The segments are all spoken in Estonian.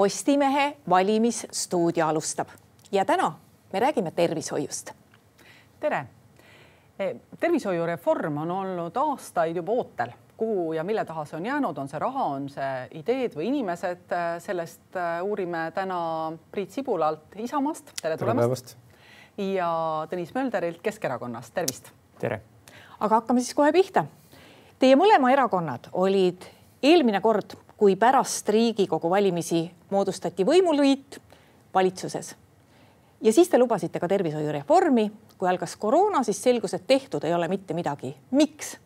Postimehe valimisstuudio alustab ja täna me räägime tervishoiust. tere. tervishoiureform on olnud aastaid juba ootel, kuhu ja mille taha see on jäänud, on see raha, on see ideed või inimesed, sellest uurime täna Priit Sibulalt Isamaast, tere tulemast. ja Tõnis Mölderilt Keskerakonnast, tervist. tere. aga hakkame siis kohe pihta. Teie mõlema erakonnad olid eelmine kord, kui pärast Riigikogu valimisi moodustati võimuliit valitsuses. ja siis te lubasite ka tervishoiureformi. kui algas koroona, siis selgus, et tehtud ei ole mitte midagi. miks?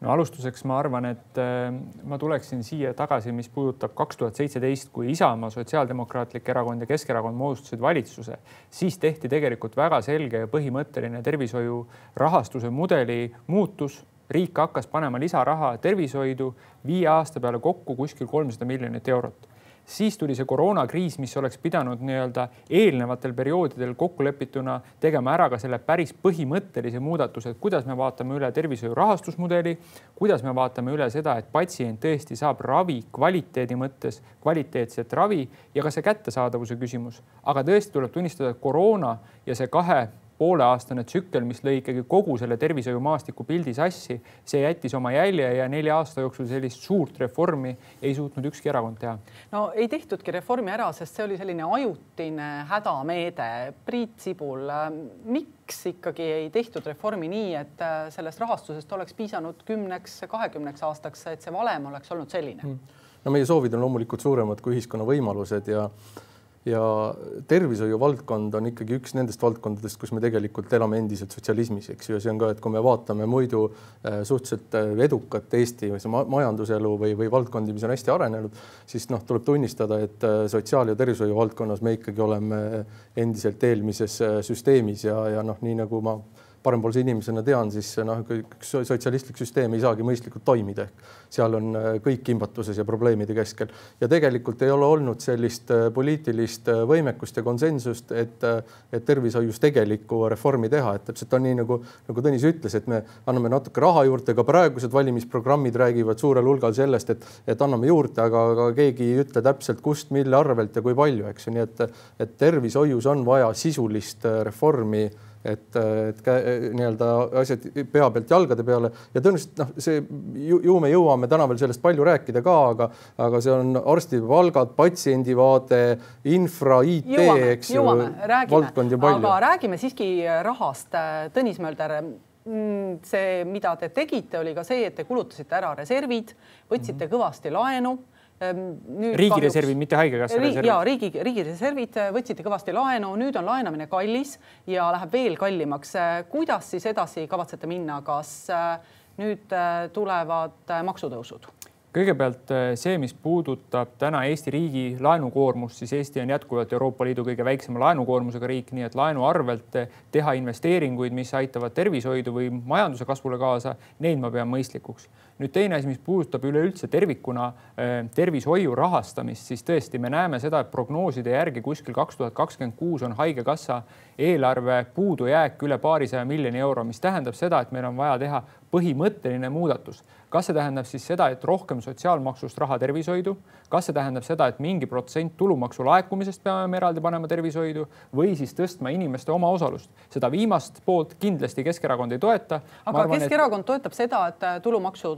no alustuseks ma arvan, et äh, ma tuleksin siia tagasi, mis puudutab kaks tuhat seitseteist, kui Isamaa, Sotsiaaldemokraatlik Erakond ja Keskerakond moodustasid valitsuse, siis tehti tegelikult väga selge ja põhimõtteline tervishoiu rahastuse mudeli muutus riik hakkas panema lisaraha tervishoidu viie aasta peale kokku kuskil kolmsada miljonit eurot siis tuli see koroonakriis, mis oleks pidanud nii-öelda eelnevatel perioodidel kokkulepituna tegema ära ka selle päris põhimõttelise muudatuse, et kuidas me vaatame üle tervishoiu rahastusmudeli, kuidas me vaatame üle seda, et patsient tõesti saab ravi kvaliteedi mõttes, kvaliteetset ravi ja ka see kättesaadavuse küsimus. aga tõesti tuleb tunnistada, et koroona ja see kahe pooleaastane tsükkel, mis lõi ikkagi kogu selle tervishoiumaastiku pildi sassi, see jättis oma jälje ja nelja aasta jooksul sellist suurt reformi ei suutnud ükski erakond teha. no ei tehtudki reformi ära, sest see oli selline ajutine hädameede. Priit Sibul, miks ikkagi ei tehtud reformi nii, et äh, sellest rahastusest oleks piisanud kümneks, kahekümneks aastaks, et see valem oleks olnud selline? Hmm. no meie soovid on loomulikult suuremad kui ühiskonna võimalused ja ja tervishoiu valdkond on ikkagi üks nendest valdkondadest, kus me tegelikult elame endiselt sotsialismis, eks ju, ja see on ka, et kui me vaatame muidu äh, suhteliselt äh, edukat Eesti majanduselu või, või valdkondi, mis on hästi arenenud, siis noh, tuleb tunnistada, et äh, sotsiaal- ja tervishoiu valdkonnas me ikkagi oleme endiselt eelmises süsteemis ja, ja noh, nii nagu ma parempoolse inimesena tean, siis noh, üks sotsialistlik süsteem ei saagi mõistlikult toimida, ehk seal on äh, kõik kimbatuses ja probleemide keskel. Ja tegelikult ei ole olnud sellist äh, poliitilist äh, võimekust ja konsensust, et, et tervishoius tegelikku reformi teha, et täpselt on nii nagu, nagu Tõnis ütles, et me anname natuke raha juurde, ka praegused valimisprogrammid räägivad suurel hulgal sellest, et, et anname juurde, aga, aga keegi ei ütle täpselt, kust, mille arvelt ja kui palju, eks ju, nii et, et tervishoius on vaja sisulist reformi et, et nii-öelda asjad pea pealt jalgade peale ja tõenäoliselt noh, see ju, ju me jõuame täna veel sellest palju rääkida ka, aga, aga see on arstide palgad, patsiendi vaade, infra, IT, eks ju, valdkondi on palju. aga räägime siiski rahast. Tõnis Mölder mm, see, mida te tegite, oli ka see, et te kulutasite ära reservid, võtsite mm -hmm. kõvasti laenu riigireservid, mitte haigekassa riigi, reservid? ja riigi, riigireservid äh, võtsite kõvasti laenu, nüüd on laenamine kallis ja läheb veel kallimaks. Äh, kuidas siis edasi kavatsete minna, kas äh, nüüd tulevad maksutõusud? kõigepealt see, mis puudutab täna Eesti riigi laenukoormust, siis Eesti on jätkuvalt Euroopa Liidu kõige väiksema laenukoormusega riik, nii et laenu arvelt teha investeeringuid, mis aitavad tervishoidu või majanduse kasvule kaasa, neid ma pean mõistlikuks nüüd teine asi, mis puudutab üleüldse tervikuna äh, tervishoiu rahastamist, siis tõesti me näeme seda, et prognooside järgi kuskil kaks tuhat kakskümmend kuus on Haigekassa eelarve puudujääk üle paarisaja miljoni euro, mis tähendab seda, et meil on vaja teha põhimõtteline muudatus kas see tähendab siis seda, et rohkem sotsiaalmaksust raha tervishoidu, kas see tähendab seda, et mingi protsent tulumaksu laekumisest peame eraldi panema tervishoidu või siis tõstma inimeste omaosalust. seda viimast poolt kindlasti Keskerakond ei toeta. aga arvan, Keskerakond et... toetab seda, et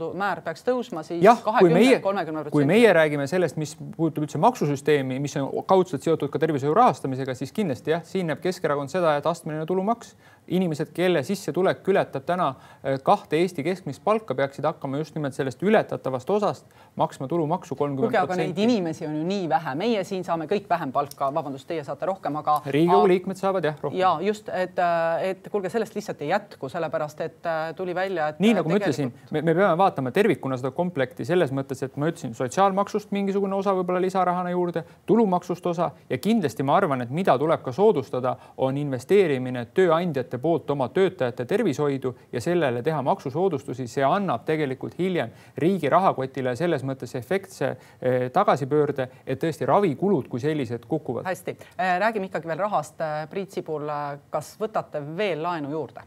tulumaksumäär peaks tõusma siis kahekümne, kolmekümne protsenti. kui meie räägime sellest, mis puudutab üldse maksusüsteemi, mis on kaudselt seotud ka tervishoiu rahastamisega, siis kindlasti jah, siin näeb Keskerakond seda, et astmeline tulumaks inimesed, kelle sissetulek ületab täna eh, kahte Eesti keskmist palka, peaksid hakkama just nimelt sellest ületatavast osast maksma tulumaksu kolmkümmend protsenti. aga neid inimesi on ju nii vähe, meie siin saame kõik vähem palka, vabandust, teie saate rohkem, aga. riigikogu liikmed saavad jah rohkem. ja just, et, eh, et kuulge, sellest lihtsalt ei jätku, sellepärast et eh, tuli välja, et. nii nagu tegelikult... ma ütlesin, me peame vaatama tervikuna seda komplekti selles mõttes, et ma ütlesin sotsiaalmaksust mingisugune osa võib-olla lisarahana juurde, tulumaksust osa ja kindlasti ma arvan, et mida tuleb ka soodustada, on investeerimine tööandjate ettevõtete poolt oma töötajate tervishoidu ja sellele teha maksusoodustusi, see annab tegelikult hiljem riigi rahakotile selles mõttes efektse eh, tagasipöörde, et tõesti ravikulud kui sellised kukuvad. hästi, eh, räägime ikkagi veel rahast. Eh, Priit Sibul, kas võtate veel laenu juurde?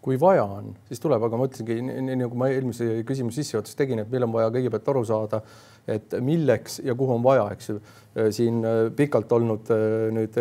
kui vaja on, siis tuleb, aga ma ütlesingi, nii nagu ma eelmise küsimuse sissejuhatuses tegin, et meil on vaja kõigepealt aru saada, et milleks ja kuhu on vaja, eks ju. Äh, siin äh, pikalt olnud äh, nüüd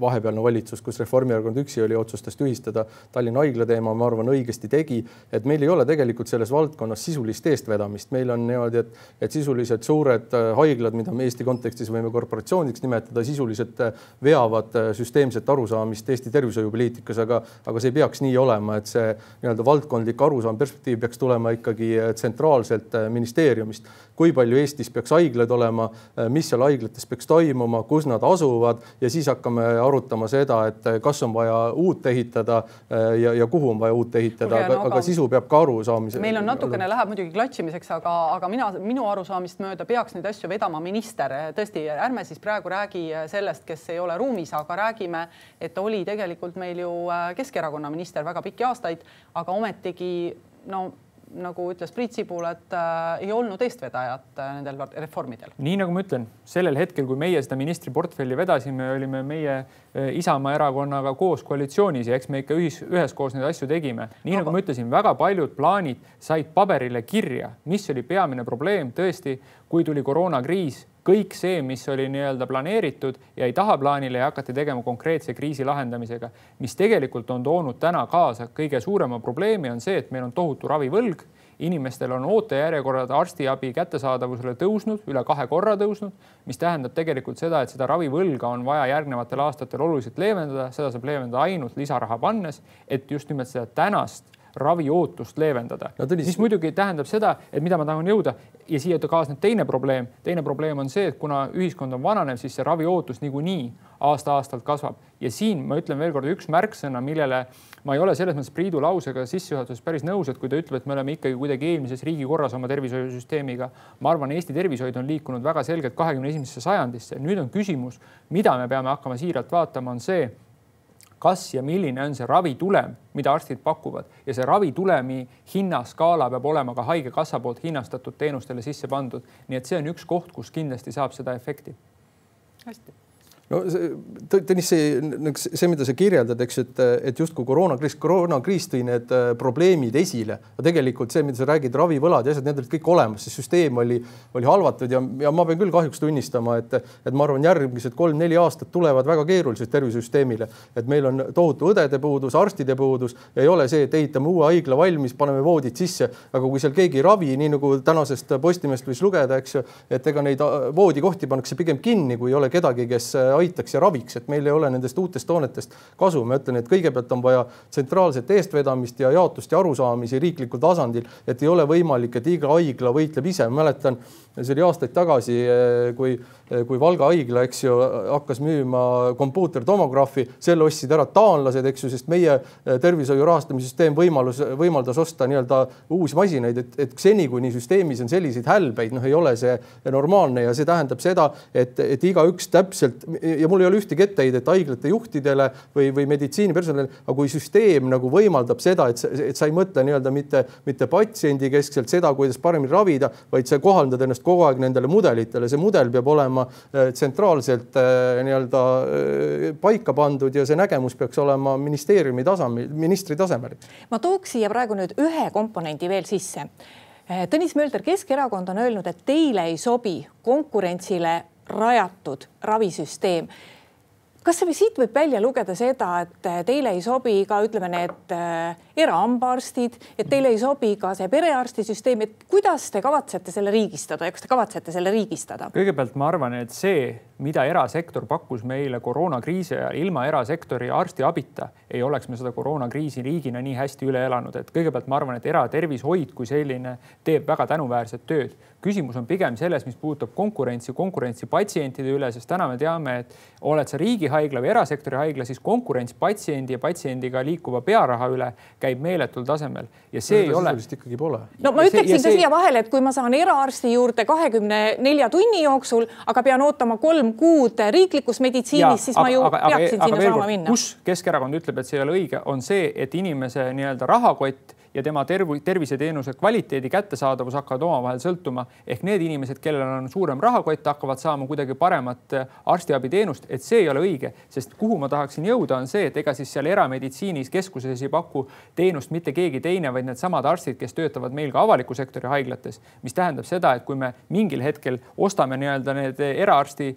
vahepealne valitsus, kus Reformierakond üksi oli, otsustas tühistada Tallinna Haigla teema, ma arvan, õigesti tegi, et meil ei ole tegelikult selles valdkonnas sisulist eestvedamist, meil on niimoodi, et, et sisuliselt suured haiglad, mida me Eesti kontekstis võime korporatsiooniks nimetada, sisuliselt veavad süsteemset arusaamist Eesti tervishoiupoliitikas, aga, aga see ei peaks nii olema, et see nii-öelda valdkondlik arusaam, perspektiiv peaks tulema ikkagi tsentraalselt ministeeriumist. kui palju Eestis peaks haiglaid olema, mis seal haiglates peaks toimuma, kus nad asuvad ja siis hakkame arutama seda, et kas on vaja uut ehitada äh, ja, ja kuhu on vaja uut ehitada, aga, aga, sisu peab ka arusaamise. meil on natukene läheb muidugi klatšimiseks, aga, aga mina, minu arusaamist mööda peaks neid asju vedama minister. tõesti, ärme siis praegu räägi sellest, kes ei ole ruumis, aga räägime, et oli tegelikult meil ju äh, Keskerakonna minister väga pikki aastaid, aga ometigi no nagu ütles Priit Sibul, et äh, ei olnud eestvedajat äh, nendel reformidel. nii nagu ma ütlen, sellel hetkel, kui meie seda ministriportfelli vedasime, olime meie äh, Isamaa erakonnaga koos koalitsioonis ja eks me ikka ühis, üheskoos neid asju tegime. nii Aga... nagu ma ütlesin, väga paljud plaanid said paberile kirja, mis oli peamine probleem tõesti, kui tuli koroonakriis kõik see, mis oli nii-öelda planeeritud, jäi tahaplaanile ja hakati tegema konkreetse kriisi lahendamisega, mis tegelikult on toonud täna kaasa kõige suurema probleemi on see, et meil on tohutu ravivõlg. Inimestel on ootejärjekorrad arstiabi kättesaadavusele tõusnud, üle kahe korra tõusnud, mis tähendab tegelikult seda, et seda ravivõlga on vaja järgnevatel aastatel oluliselt leevendada, seda saab leevendada ainult lisaraha pannes, et just nimelt seda tänast raviootust leevendada no,. siis muidugi tähendab seda, et mida ma tahan jõuda ja siia kaasneb teine probleem. teine probleem on see, et kuna ühiskond on vananev, siis see raviootus niikuinii aasta-aastalt kasvab ja siin ma ütlen veelkord üks märksõna, millele ma ei ole selles mõttes Priidu lausega sissejuhatuses päris nõus, et kui ta ütleb, et me oleme ikkagi kuidagi eelmises riigikorras oma tervishoiusüsteemiga. ma arvan, Eesti tervishoid on liikunud väga selgelt kahekümne esimesesse sajandisse. nüüd on küsimus, mida me peame hakkama siiralt vaatama, on see kas ja milline on see ravitulem, mida arstid pakuvad ja see ravitulemi hinnaskaala peab olema ka Haigekassa poolt hinnastatud teenustele sisse pandud. nii et see on üks koht, kus kindlasti saab seda efekti. hästi no see, Tõnis, see, see, mida sa kirjeldad, eks, et, et justkui koroonakriis, koroonakriis tõi need äh, probleemid esile, aga tegelikult see, mida sa räägid, ravivõlad ja asjad, need olid kõik olemas, see süsteem oli, oli halvatud ja, ja ma pean küll kahjuks tunnistama, et, et ma arvan, järgmised kolm-neli aastat tulevad väga keerulised tervisesüsteemile, et meil on tohutu õdede puudus, arstide puudus, ei ole see, et ehitame uue haigla valmis, paneme voodid sisse, aga kui seal keegi ei ravi, nii nagu tänasest Postimehest võis lugeda, eks ju, et ega neid äh, voodikohti pannakse pigem kinni, kui ei ole kedagi, kes äh, aitaks ja raviks, et meil ei ole nendest uutest toonetest kasu. ma ütlen, et kõigepealt on vaja tsentraalset eestvedamist ja jaotust ja arusaamisi riiklikul tasandil, et ei ole võimalik, et iga haigla võitleb ise. mäletan, see oli aastaid tagasi, kui Eh, kui Valga haigla, eks ju, hakkas müüma kompuutertomograafi, selle ostsid ära taanlased, eks ju, sest meie eh, tervishoiu rahastamise süsteem võimalus, võimaldas osta nii-öelda uusi masinaid, et, et seni, kuni süsteemis on selliseid hälbeid, noh, ei ole see normaalne ja see tähendab seda, et, et igaüks täpselt ja mul ei ole ühtegi etteheidet haiglate juhtidele või, või meditsiinipersonalile, aga kui süsteem nagu võimaldab seda, et, et sa ei mõtle nii-öelda mitte, mitte patsiendi keskselt seda, kuidas paremini ravida, vaid sa kohaldad ennast kogu aeg nendele mudelitele, see mudel peab olema olema äh, tsentraalselt äh, nii-öelda äh, paika pandud ja see nägemus peaks olema ministeeriumi tasemel, ministri tasemel. ma tooks siia praegu nüüd ühe komponendi veel sisse. Tõnis Mölder, Keskerakond on öelnud, et teile ei sobi konkurentsile rajatud ravisüsteem kas siit võib välja lugeda seda, et teile ei sobi ka ütleme, need erahambaarstid, et teile ei sobi ka see perearstisüsteem, et kuidas te kavatsete selle riigistada ja kas te kavatsete selle riigistada? kõigepealt ma arvan, et see, mida erasektor pakkus meile koroonakriisi ajal ilma erasektori arstiabita, ei oleks me seda koroonakriisi riigina nii hästi üle elanud, et kõigepealt ma arvan, et eratervishoid kui selline teeb väga tänuväärset tööd. küsimus on pigem selles, mis puudutab konkurentsi, konkurentsi patsientide üle, sest täna me teame, et oled sa riigihaigla või erasektori haigla, siis konkurents patsiendi ja patsiendiga liikuva pearaha üle käib meeletul tasemel ja see ei ole. ikkagi pole. no ma ütleksin see, ka siia vahele, et kui ma saan eraarsti juurde kahekümne nelja tunni jooksul, aga pean ootama kolm kuud riiklikus meditsiinis, siis aga, ma ju aga, peaksin aga, sinna saama minna. kus Keskerakond ütleb, et see ei ole õige, on see, et inimese nii-öelda rahakott ja tema terv terviseteenuse kvaliteedi kättesaadavus hakkavad omavahel sõltuma. ehk need inimesed, kellel on suurem rahakott, hakkavad saama kuidagi paremat äh, arstiabiteenust, et see ei ole õige, sest kuhu ma tahaksin jõuda, on see, et ega siis seal erameditsiinis keskuses ei paku teenust mitte keegi teine, vaid needsamad arstid, kes töötavad meil ka avaliku sektori haiglates, mis tähendab seda, et kui me mingil hetkel ostame nii-öelda need eraarsti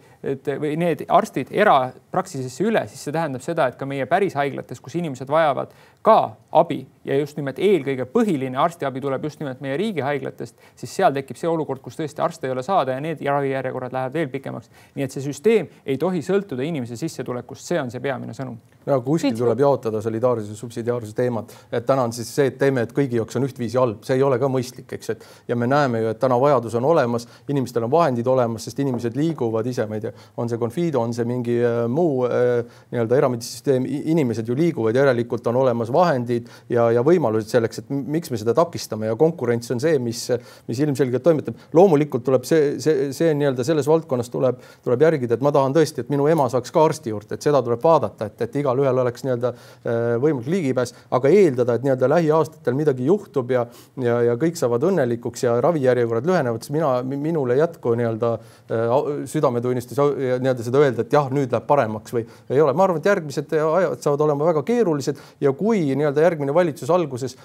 või need arstid erapraksisesse üle, siis see tähendab seda, et ka meie päris haiglates, kus inimesed vajavad ka abi ja just nimelt eelkõige põhiline arstiabi tuleb just nimelt meie riigihaiglatest, siis seal tekib see olukord, kus tõesti arste ei ole saada ja need ravijärjekorrad lähevad veel pikemaks. nii et see süsteem ei tohi sõltuda inimese sissetulekust, see on see peamine sõnum. no kuskil tuleb jaotada solidaarsuse, subsidiaarsuse teemat, et täna on siis see, et teeme, et kõigi jaoks on ühtviisi halb, see ei ole ka mõistlik, eks, et ja me näeme ju, et täna vajadus on olemas, inimestel on vahendid olemas, sest inimesed liiguvad ise, ma ei tea, on see Confido, on see mingi äh, muu äh, nii-öelda eramedisüsteem, inimesed ju liiguvad, järelikult on olemas vahendid ja, ja võimalused selleks, et miks me seda takistame ja konkurents on see, mis, mis ilmselgelt toimetab. loomulikult tuleb see, see, see nii-öelda selles valdkonnas tuleb, tuleb järgida, et ma tahan tõesti, et minu ema saaks ka arsti juurde, et seda tuleb vaadata, et, et igalühel oleks nii-öelda äh, võimalik ligipääs, aga eeldada, et nii-öelda lähiaastatel midagi juhtub ja, ja, ja kõik saavad õnnelikuks ja ravijärjekorrad lühenevad, siis mina, minul ei jätku nii-öelda äh, südametunnistus nii-öelda seda öelda, et jah, nüüd läheb paremaks või ei ole. ma arvan, et järgmised ajad saavad olema väga keerulised ja kui nii-öelda järgmine valitsus alguses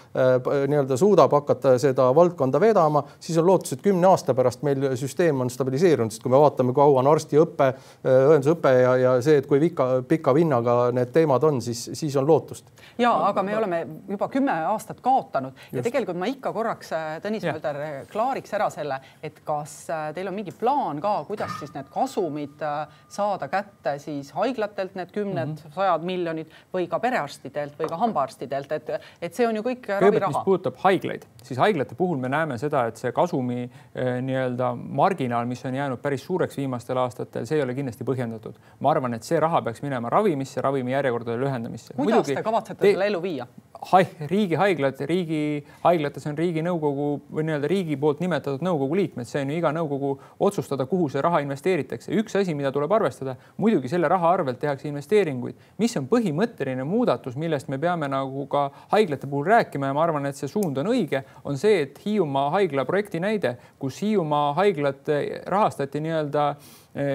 nii-öelda suudab hakata seda valdkonda vedama, siis on lootus, et kümne aasta pärast meil süsteem on stabiliseerunud, sest kui me vaatame, kaua on arstiõpe, äh, õendusõpe ja, ja see, et kui pika, pika vinnaga need teemad on, siis, siis on lootust. ja aga me oleme juba kümme aastat kaotanud Just. ja tegelikult ma ikka korraks, äh, Tõnis Mölder, klaariks ära selle, et kas teil on mingi plaan ka, kuidas siis need kasumid saada kätte siis haiglatelt, need kümned mm, -hmm. sajad miljonid või ka perearstidelt või ka hambaarstidelt, et, et see on ju kõik raviraha. mis puudutab haiglaid, siis haiglate puhul me näeme seda, et see kasumi eh, nii-öelda marginaal, mis on jäänud päris suureks viimastel aastatel, see ei ole kindlasti põhjendatud. ma arvan, et see raha peaks minema ravimisse, ravimijärjekordade lühendamisse. kuidas Muidugi, te kavatsete te... selle ellu viia? Riigihaiglad, riigihaiglates on riiginõukogu või nii-öelda riigi poolt nimetatud nõukogu liikmed, see on ju iga nõukogu otsustada, kuhu see raha investeeritakse. üks asi, mida tuleb arvestada, muidugi selle raha arvelt tehakse investeeringuid, mis on põhimõtteline muudatus, millest me peame nagu ka haiglate puhul rääkima ja ma arvan, et see suund on õige, on see, et Hiiumaa haigla projekti näide, kus Hiiumaa haiglat rahastati nii-öelda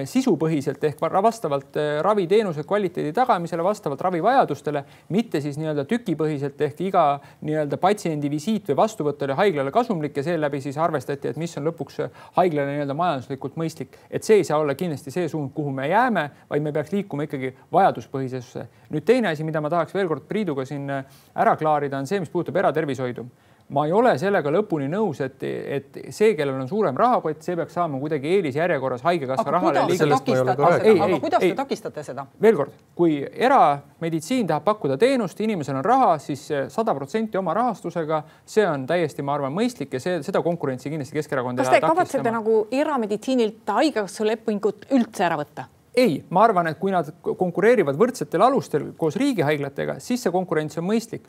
sisupõhiselt ehk vastavalt eh, raviteenuse kvaliteedi tagamisele, vastavalt ravivajadustele, mitte siis nii-öelda tükipõhiselt ehk iga nii-öelda patsiendi visiit või vastuvõtt oli haiglale kasumlik ja seeläbi siis arvestati, et mis on lõpuks haiglale nii-öelda majanduslikult mõistlik. et see ei saa olla kindlasti see suund, kuhu me jääme, vaid me peaks liikuma ikkagi vajaduspõhisusesse. nüüd teine asi, mida ma tahaks veel kord Priiduga siin ära klaarida, on see, mis puudutab eratervishoidu ma ei ole sellega lõpuni nõus, et, et see, kellel on suurem rahakott, see peaks saama kuidagi eelisjärjekorras haigekassa rahale aga kuidas te takistate seda? veel kord, kui erameditsiin tahab pakkuda teenust, inimesel on raha, siis sada protsenti oma rahastusega, see on täiesti, ma arvan, mõistlik ja see, seda konkurentsi kindlasti Keskerakond kas te kavatsete nagu erameditsiinilt haigekassa lepingut üldse ära võtta? Ei, ma arvan, et kui nad konkureerivad võrdsetel alustel koos riigihaiglatega, siis see konkurents on mõistlik.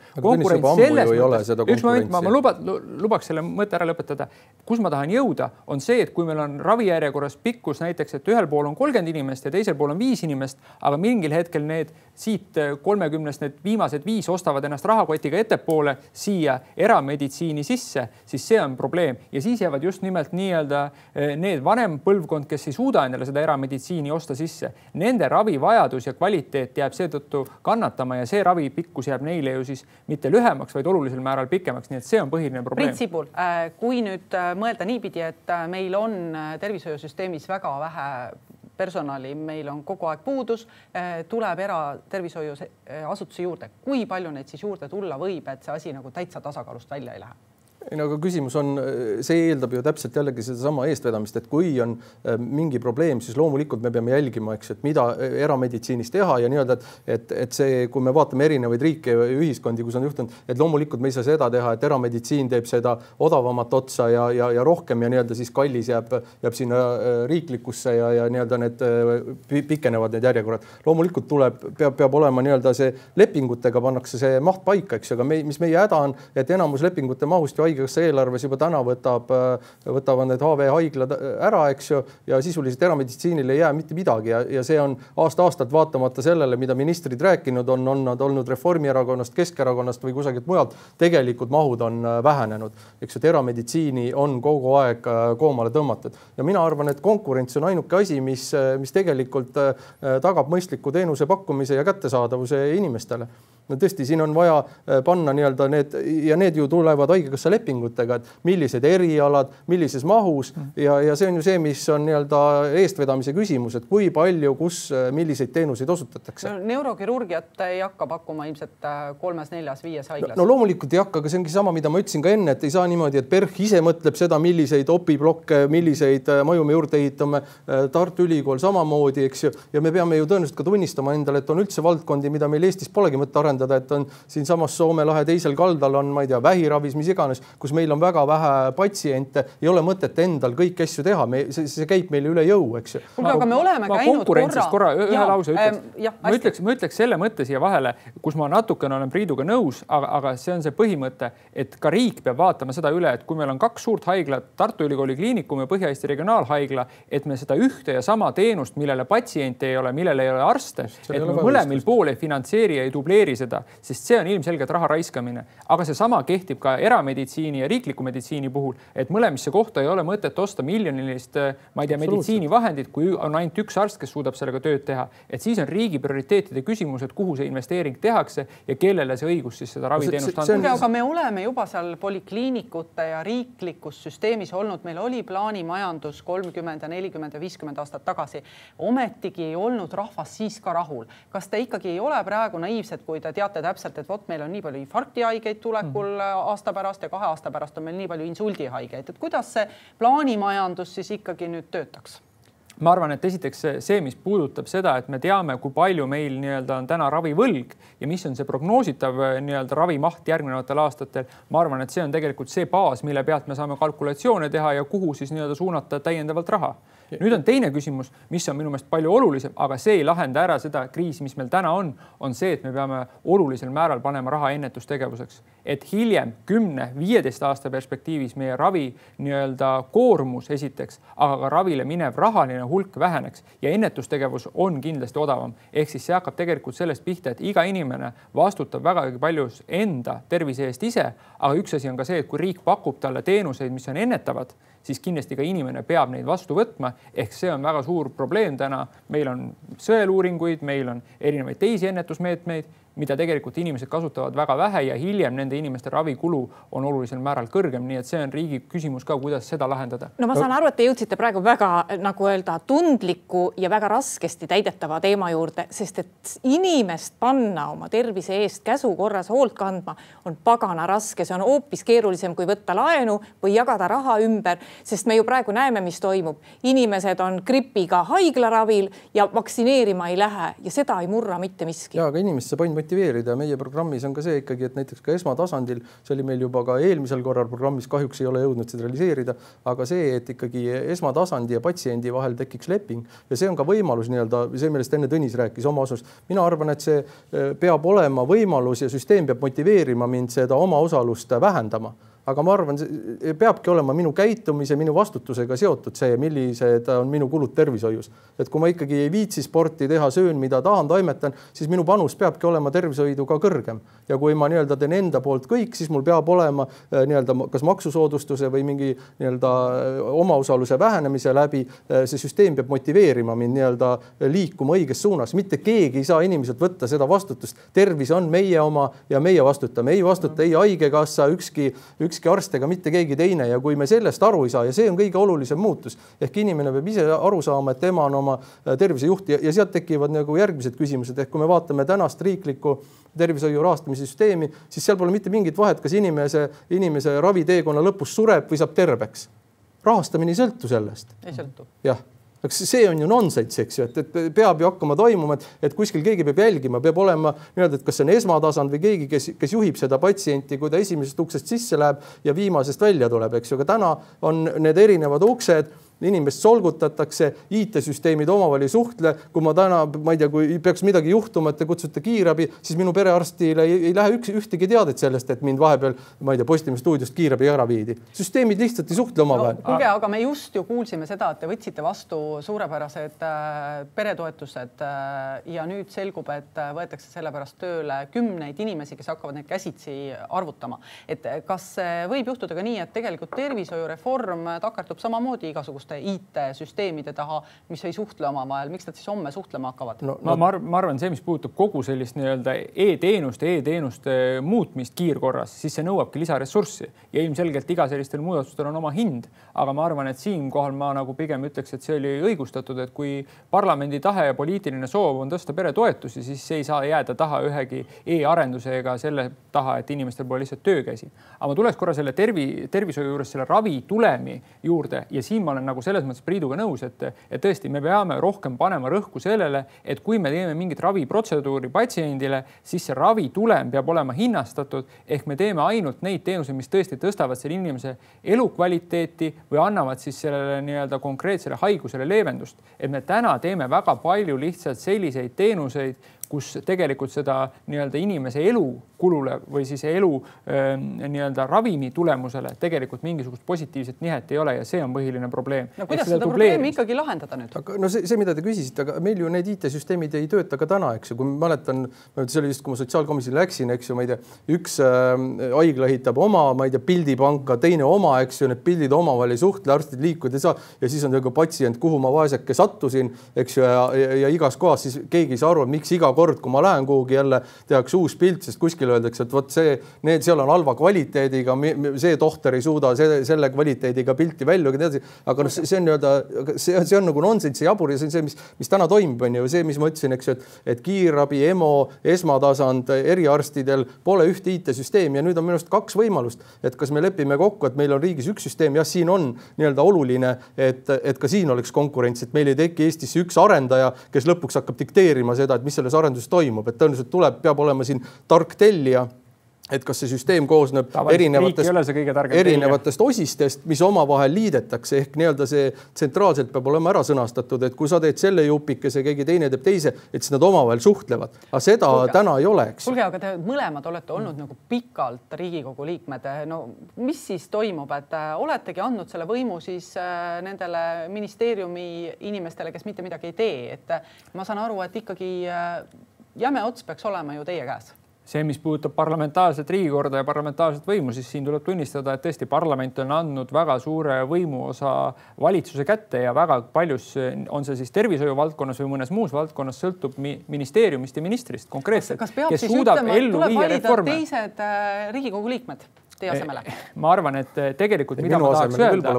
üks moment, ma, ma luba, lubaks selle mõtte ära lõpetada. kus ma tahan jõuda, on see, et kui meil on ravijärjekorras pikkus näiteks, et ühel pool on kolmkümmend inimest ja teisel pool on viis inimest, aga mingil hetkel need siit kolmekümnest need viimased viis ostavad ennast rahakotiga ettepoole siia erameditsiini sisse, siis see on probleem ja siis jäävad just nimelt nii-öelda eh, need vanem põlvkond, kes ei suuda endale seda erameditsiini osta sisse sisse. Nende ravivajadus ja kvaliteet jääb seetõttu kannatama ja see ravi pikkus jääb neile ju siis mitte lühemaks, vaid olulisel määral pikemaks, nii et see on põhiline probleem. Priit Sibul, äh, kui nüüd äh, mõelda niipidi, et äh, meil on tervishoiusüsteemis väga vähe personali, meil on kogu aeg puudus, tuleb eratervishoiuasutusi juurde, kui palju neid siis juurde tulla võib, et see asi nagu täitsa tasakaalust välja ei lähe? Ei no aga küsimus on, see eeldab ju täpselt jällegi sedasama eestvedamist, et kui on äh, mingi probleem, siis loomulikult me peame jälgima, eks, et mida äh, erameditsiinis teha ja nii-öelda, et, et, et see, kui me vaatame erinevaid riike ja ühiskondi, kus on juhtunud, et loomulikult me ei saa seda teha, et erameditsiin teeb seda odavamat otsa ja, ja, ja rohkem ja nii-öelda siis kallis jääb, jääb sinna äh, riiklikusse ja, ja nii-öelda need pikenevad need järjekorrad. loomulikult tuleb, peab, peab olema nii-öelda see lepingutega pannakse see maht paika, eks ju, aga me, mis meie häda on, et enamus lepingute mahust ju haigla Haigekassa eelarves juba täna võtab, võtavad need HV haiglad ära, eks ju, ja sisuliselt erameditsiinile ei jää mitte midagi ja, ja see on aasta-aastalt vaatamata sellele, mida ministrid rääkinud on, on nad olnud Reformierakonnast, Keskerakonnast või kusagilt mujalt, tegelikult mahud on vähenenud, eks ju, et erameditsiini on kogu aeg koomale tõmmatud. Ja mina arvan, et konkurents on ainuke asi, mis, mis tegelikult tagab mõistliku teenuse pakkumise ja kättesaadavuse inimestele no tõesti, siin on vaja äh, panna nii-öelda need ja need ju tulevad Haigekassa lepingutega, et millised erialad, millises mahus mm. ja, ja see on ju see, mis on nii-öelda eestvedamise küsimus, et kui palju, kus, äh, milliseid teenuseid osutatakse no,. neurokirurgiat ei hakka pakkuma ilmselt äh, kolmes-neljas-viies haiglas no,. no loomulikult ei hakka, aga see ongi sama, mida ma ütlesin ka enne, et ei saa niimoodi, et PERH ise mõtleb seda, milliseid opiblokke, milliseid maju me juurde ehitame. Tartu Ülikool samamoodi, eks ju, ja me peame ju tõenäoliselt ka tunnistama endale, et on üldse valdkondi, mida meil Eestis polegi mõtet arendada tähendada, et on siinsamas Soome lahe teisel kaldal on, ma ei tea, vähiravis, mis iganes, kus meil on väga vähe patsiente, ei ole mõtet endal kõiki asju teha, me, see, see käib meile üle jõu, eks ju. kuulge, aga me oleme ma käinud korra. korra ühe ja, lause ütleks ähm,. ma ütleks, ma ütleks selle mõtte siia vahele, kus ma natukene olen Priiduga nõus, aga, aga see on see põhimõte, et ka riik peab vaatama seda üle, et kui meil on kaks suurt haiglat, Tartu Ülikooli Kliinikum ja Põhja-Eesti Regionaalhaigla, et me seda ühte ja sama teenust, millele patsiente ei ole, millel ei ole arste, et me mõlemal pool ei finantseeri ja ei dubleeri seda, sest see on ilmselgelt raha raiskamine. aga seesama kehtib ka erameditsiini ja riikliku meditsiini puhul, et mõlemisse kohta ei ole mõtet osta miljonilist, ma ei tea, meditsiinivahendit, kui on ainult üks arst, kes suudab sellega tööd teha. et siis on riigi prioriteetide küsimus, et kuhu see investeering tehakse ja kellele see õigus siis seda raviteenust anda. aga me oleme juba seal polikliinikute ja riiklikus süsteemis olnud, meil oli plaanimajandus kolmkümmend ja nelikümmend ja viiskümmend aastat tagasi. ometigi ei olnud rahvas siis ka rahul. kas te ikkagi ei ole praegu naiivsed, kui te teate täpselt, et vot meil on nii palju infarktihaigeid tulekul mm. aasta pärast ja kahe aasta pärast on meil nii palju insuldihaigeid, et kuidas see plaanimajandus siis ikkagi nüüd töötaks? Ma arvan, et esiteks see, mis puudutab seda, et me teame, kui palju meil nii-öelda on täna ravivõlg ja mis on see prognoositav nii-öelda ravimaht järgnevatel aastatel. ma arvan, et see on tegelikult see baas, mille pealt me saame kalkulatsioone teha ja kuhu siis nii-öelda suunata täiendavalt raha nüüd on teine küsimus, mis on minu meelest palju olulisem, aga see ei lahenda ära seda kriisi, mis meil täna on, on see, et me peame olulisel määral panema raha ennetustegevuseks, et hiljem kümne, viieteist aasta perspektiivis meie ravi nii-öelda koormus esiteks, aga ka ravile minev rahaline hulk väheneks ja ennetustegevus on kindlasti odavam. ehk siis see hakkab tegelikult sellest pihta, et iga inimene vastutab vägagi paljus enda tervise eest ise, aga üks asi on ka see, et kui riik pakub talle teenuseid, mis on ennetavad siis kindlasti ka inimene peab neid vastu võtma. ehk see on väga suur probleem täna. meil on sõeluuringuid, meil on erinevaid teisi ennetusmeetmeid mida tegelikult inimesed kasutavad väga vähe ja hiljem nende inimeste ravikulu on olulisel määral kõrgem, nii et see on riigi küsimus ka, kuidas seda lahendada. no ma saan aru, et te jõudsite praegu väga nagu öelda tundliku ja väga raskesti täidetava teema juurde, sest et inimest panna oma tervise eest käsu korras hoolt kandma on pagana raske, see on hoopis keerulisem, kui võtta laenu või jagada raha ümber, sest me ju praegu näeme, mis toimub. inimesed on gripiga haiglaravil ja vaktsineerima ei lähe ja seda ei murra mitte miski. ja aga inimest saab ainult motiveerida meie programmis on ka see ikkagi, et näiteks ka esmatasandil, see oli meil juba ka eelmisel korral programmis, kahjuks ei ole jõudnud seda realiseerida, aga see, et ikkagi esmatasandi ja patsiendi vahel tekiks leping ja see on ka võimalus nii-öelda see, millest enne Tõnis rääkis oma osas. mina arvan, et see eh, peab olema võimalus ja süsteem peab motiveerima mind seda omaosalust vähendama aga ma arvan, peabki olema minu käitumise, minu vastutusega seotud see, millised on minu kulud tervishoius. et kui ma ikkagi ei viitsi sporti teha, söön, mida tahan, toimetan, siis minu panus peabki olema tervishoidu ka kõrgem. ja kui ma nii-öelda teen enda poolt kõik, siis mul peab olema äh, nii-öelda kas maksusoodustuse või mingi nii-öelda äh, omaosaluse vähenemise läbi äh, see süsteem peab motiveerima mind nii-öelda liikuma õiges suunas, mitte keegi ei saa inimeselt võtta seda vastutust. tervis on meie oma ja meie vastutame, ei vastuta ei haigekassa, ükski, ükski ükski arst ega mitte keegi teine ja kui me sellest aru ei saa ja see on kõige olulisem muutus ehk inimene peab ise aru saama, et tema on oma äh, tervisejuht ja, ja sealt tekivad nagu järgmised küsimused ehk kui me vaatame tänast riiklikku tervishoiu rahastamise süsteemi, siis seal pole mitte mingit vahet, kas inimese, inimese raviteekonna lõpus sureb või saab terveks. rahastamine ei sõltu sellest. ei sõltu. jah eks see on ju nonsense, eks ju, et, et peab ju hakkama toimuma, et, et kuskil keegi peab jälgima, peab olema nii-öelda, et kas see on esmatasand või keegi, kes, kes juhib seda patsienti, kui ta esimesest uksest sisse läheb ja viimasest välja tuleb, eks ju, aga täna on need erinevad uksed inimest solgutatakse, IT-süsteemid omavahel ei suhtle. kui ma täna, ma ei tea, kui peaks midagi juhtuma, et te kutsute kiirabi, siis minu perearstile ei, ei lähe üks, ühtegi teadet sellest, et mind vahepeal, ma ei tea, Postimehe stuudiost kiirabi ära viidi. süsteemid lihtsalt ei suhtle omavahel no,. kuulge, aga me just ju kuulsime seda, et te võtsite vastu suurepärased äh, peretoetused äh, ja nüüd selgub, et äh, võetakse selle pärast tööle kümneid inimesi, kes hakkavad neid käsitsi arvutama. et kas võib juhtuda ka nii, et tegelikult tervishoiureform takerdub samamoodi igasuguste IT-süsteemide taha, mis ei suhtle omavahel, miks nad siis homme suhtlema hakkavad no,? No, ma, ma arvan, see, mis puudutab kogu sellist nii-öelda e-teenuste e, e-teenuste muutmist kiirkorras, siis see nõuabki lisaressurssi ja ilmselgelt iga sellistel muudatustel on oma hind. aga ma arvan, et siinkohal ma nagu pigem ütleks, et see oli õigustatud, et kui parlamendi tahe ja poliitiline soov on tõsta peretoetusi, siis see ei saa jääda taha ühegi e-arenduse ega selle taha, et inimestel pole lihtsalt töökäsi. aga ma tuleks korra selle tervi, tervishoiu juures selle ravitulemi juurde ja siin ma olen nagu selles mõttes Priiduga nõus, et, et tõesti, me peame rohkem panema rõhku sellele, et kui me teeme mingit raviprotseduuri patsiendile, siis see ravitulem peab olema hinnastatud ehk me teeme ainult neid teenuseid, mis tõesti tõstavad selle inimese elukvaliteeti või annavad siis sellele nii-öelda konkreetsele haigusele leevendust. et me täna teeme väga palju lihtsalt selliseid teenuseid kus tegelikult seda nii-öelda inimese elukulule või siis elu ähm, nii-öelda ravimi tulemusele tegelikult mingisugust positiivset nihet ei ole ja see on põhiline probleem. no kuidas seda probleemi ikkagi lahendada nüüd? aga no see, see, mida te küsisite, aga meil ju need IT-süsteemid ei tööta ka täna, eks ju, kui ma mäletan, see oli vist, kui ma sotsiaalkomisjoni läksin, eks ju, ma ei tea, üks äh, haigla ehitab oma, ma ei tea, pildipanka, teine oma, eks ju, need pildid omavahel ei suhtle, arstid liikuda ei saa ja siis on nagu patsient, kuhu ma vaeseke sattusin, eks ju, ja, ja, ja igas kohas siis keegi ei saa aru, miks iga kord, kui ma lähen kuhugi jälle, tehakse uus pilt, sest kuskil öeldakse, et vot see, need seal on halva kvaliteediga, see tohter ei suuda selle, selle kvaliteediga pilti välja lugeda, nii edasi. aga noh, see on nii-öelda, see, see on nagu nonsenss ja jabur ja see on see, mis, mis täna toimub, on ju see, mis ma ütlesin, eks ju, et, et kiirabi, EMO, esmatasand, eriarstidel pole ühte IT-süsteemi ja nüüd on minu arust kaks võimalust, et kas me lepime kokku, et meil on riigis üks süsteem, jah, siin on nii-öelda oluline, et, et ka siin oleks konkurents, et meil ei teki Eestisse üks arendaja, kes lõpuks hakkab dikteerima seda, et mis selles arenduses toimub, et tõenäoliselt tuleb, peab olema siin tark tellija et kas see süsteem koosneb erinevatest, erinevatest osistest, mis omavahel liidetakse ehk nii-öelda see tsentraalselt peab olema ära sõnastatud, et kui sa teed selle jupikese, keegi teine teeb teise, et siis nad omavahel suhtlevad. aga seda Kulge, täna ei ole, eks. kuulge, aga te mõlemad olete olnud nagu pikalt Riigikogu liikmed. no mis siis toimub, et äh, oletegi andnud selle võimu siis äh, nendele ministeeriumi inimestele, kes mitte midagi ei tee, et äh, ma saan aru, et ikkagi jäme ots peaks olema ju teie käes see, mis puudutab parlamentaarset riigikorda ja parlamentaarset võimu, siis siin tuleb tunnistada, et tõesti parlament on andnud väga suure võimuosa valitsuse kätte ja väga paljus on see siis tervishoiu valdkonnas või mõnes muus valdkonnas, sõltub ministeeriumist ja ministrist konkreetselt. kas peab siis ütlema, et tuleb valida teised äh, Riigikogu liikmed teie asemele? ma arvan, et tegelikult, mida ma tahaks öelda,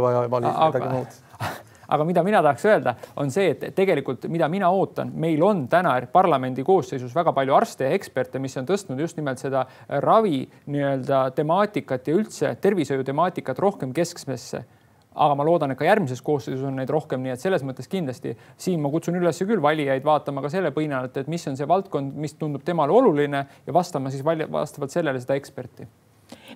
aga, aga mida mina tahaks öelda, on see, et tegelikult, mida mina ootan, meil on täna parlamendi koosseisus väga palju arste ja eksperte, mis on tõstnud just nimelt seda ravi nii-öelda temaatikat ja üldse tervishoiu temaatikat rohkem keskmesse. Aga ma loodan, et ka järgmises koosseisus on neid rohkem, nii et selles mõttes kindlasti siin ma kutsun üles küll valijaid vaatama ka selle pinnalt, et mis on see valdkond, mis tundub temale oluline ja vastama siis vastavalt sellele seda eksperti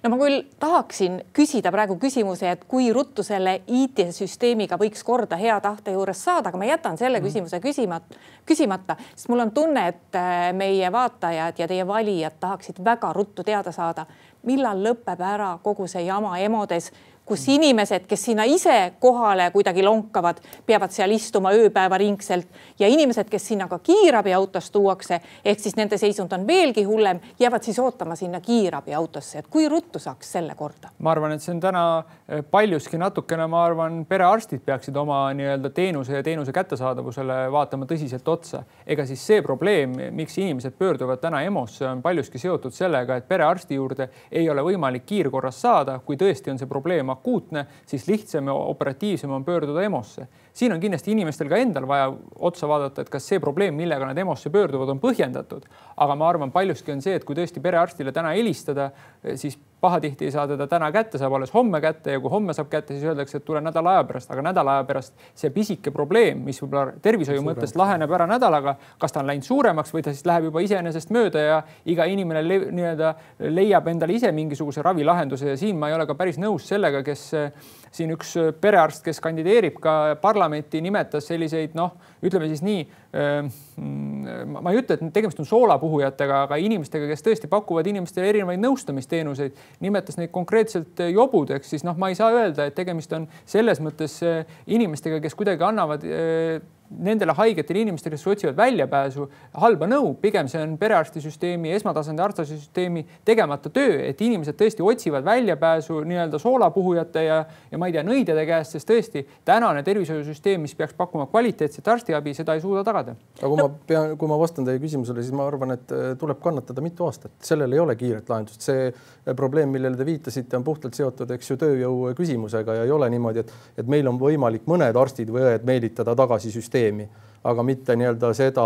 no ma küll tahaksin küsida praegu küsimuse, et kui ruttu selle IT-süsteemiga võiks korda hea tahte juures saada, aga ma jätan selle mm. küsimuse küsimata, küsimata, sest mul on tunne, et äh, meie vaatajad ja teie valijad tahaksid väga ruttu teada saada, millal lõpeb ära kogu see jama EMO-des kus inimesed, kes sinna ise kohale kuidagi lonkavad, peavad seal istuma ööpäevaringselt ja inimesed, kes sinna ka kiirabiautos tuuakse, ehk siis nende seisund on veelgi hullem, jäävad siis ootama sinna kiirabiautosse, et kui ruttu saaks selle korda? ma arvan, et see on täna eh, paljuski natukene, ma arvan, perearstid peaksid oma nii-öelda teenuse ja teenuse kättesaadavusele vaatama tõsiselt otsa. ega siis see probleem, miks inimesed pöörduvad täna EMO-sse, on paljuski seotud sellega, et perearsti juurde ei ole võimalik kiirkorras saada, kui tõesti on see probleem akuutne, siis lihtsam ja operatiivsem on pöörduda EMO-sse siin on kindlasti inimestel ka endal vaja otsa vaadata, et kas see probleem, millega nad EMO-sse pöörduvad, on põhjendatud. aga ma arvan, paljuski on see, et kui tõesti perearstile täna helistada, siis pahatihti ei saa teda täna kätte, saab alles homme kätte ja kui homme saab kätte, siis öeldakse, et tule nädala aja pärast, aga nädala aja pärast see pisike probleem, mis võib-olla tervishoiu mõttes laheneb ära nädalaga, kas ta on läinud suuremaks või ta siis läheb juba iseenesest mööda ja iga inimene nii-öelda leiab endale ise mingisuguse ravilahenduse ja siin ma ei ole ka päris nõus sellega, kes siin üks perearst, kes kandideerib ka parlamenti, nimetas selliseid noh, ütleme siis nii ma ei ütle, et tegemist on soolapuhujatega, aga inimestega, kes tõesti pakuvad inimestele erinevaid nõustamisteenuseid, nimetas neid konkreetselt jobudeks, siis noh, ma ei saa öelda, et tegemist on selles mõttes inimestega, kes kuidagi annavad nendele haigetele inimestele, kes otsivad väljapääsu, halba nõu, pigem see on perearstisüsteemi, esmatasandi arstisüsteemi tegemata töö, et inimesed tõesti otsivad väljapääsu nii-öelda soolapuhujate ja, ja ma ei tea, nõidjate käest, sest tõesti tänane tervishoiusüsteem, mis peaks pakkuma kvaliteetset arstiabi, seda ei suuda tagada. aga kui ma pean, kui ma vastan teie küsimusele, siis ma arvan, et äh, tuleb kannatada mitu aastat, sellel ei ole kiiret lahendust, see äh, probleem, millele te viitasite, on puhtalt seotud, eks ju, tööjõu küsimusega ja ei ole niimoodi, et, et meil on võimalik mõned arstid või õed meelitada tagasi süsteemi süsteemi aga mitte nii-öelda seda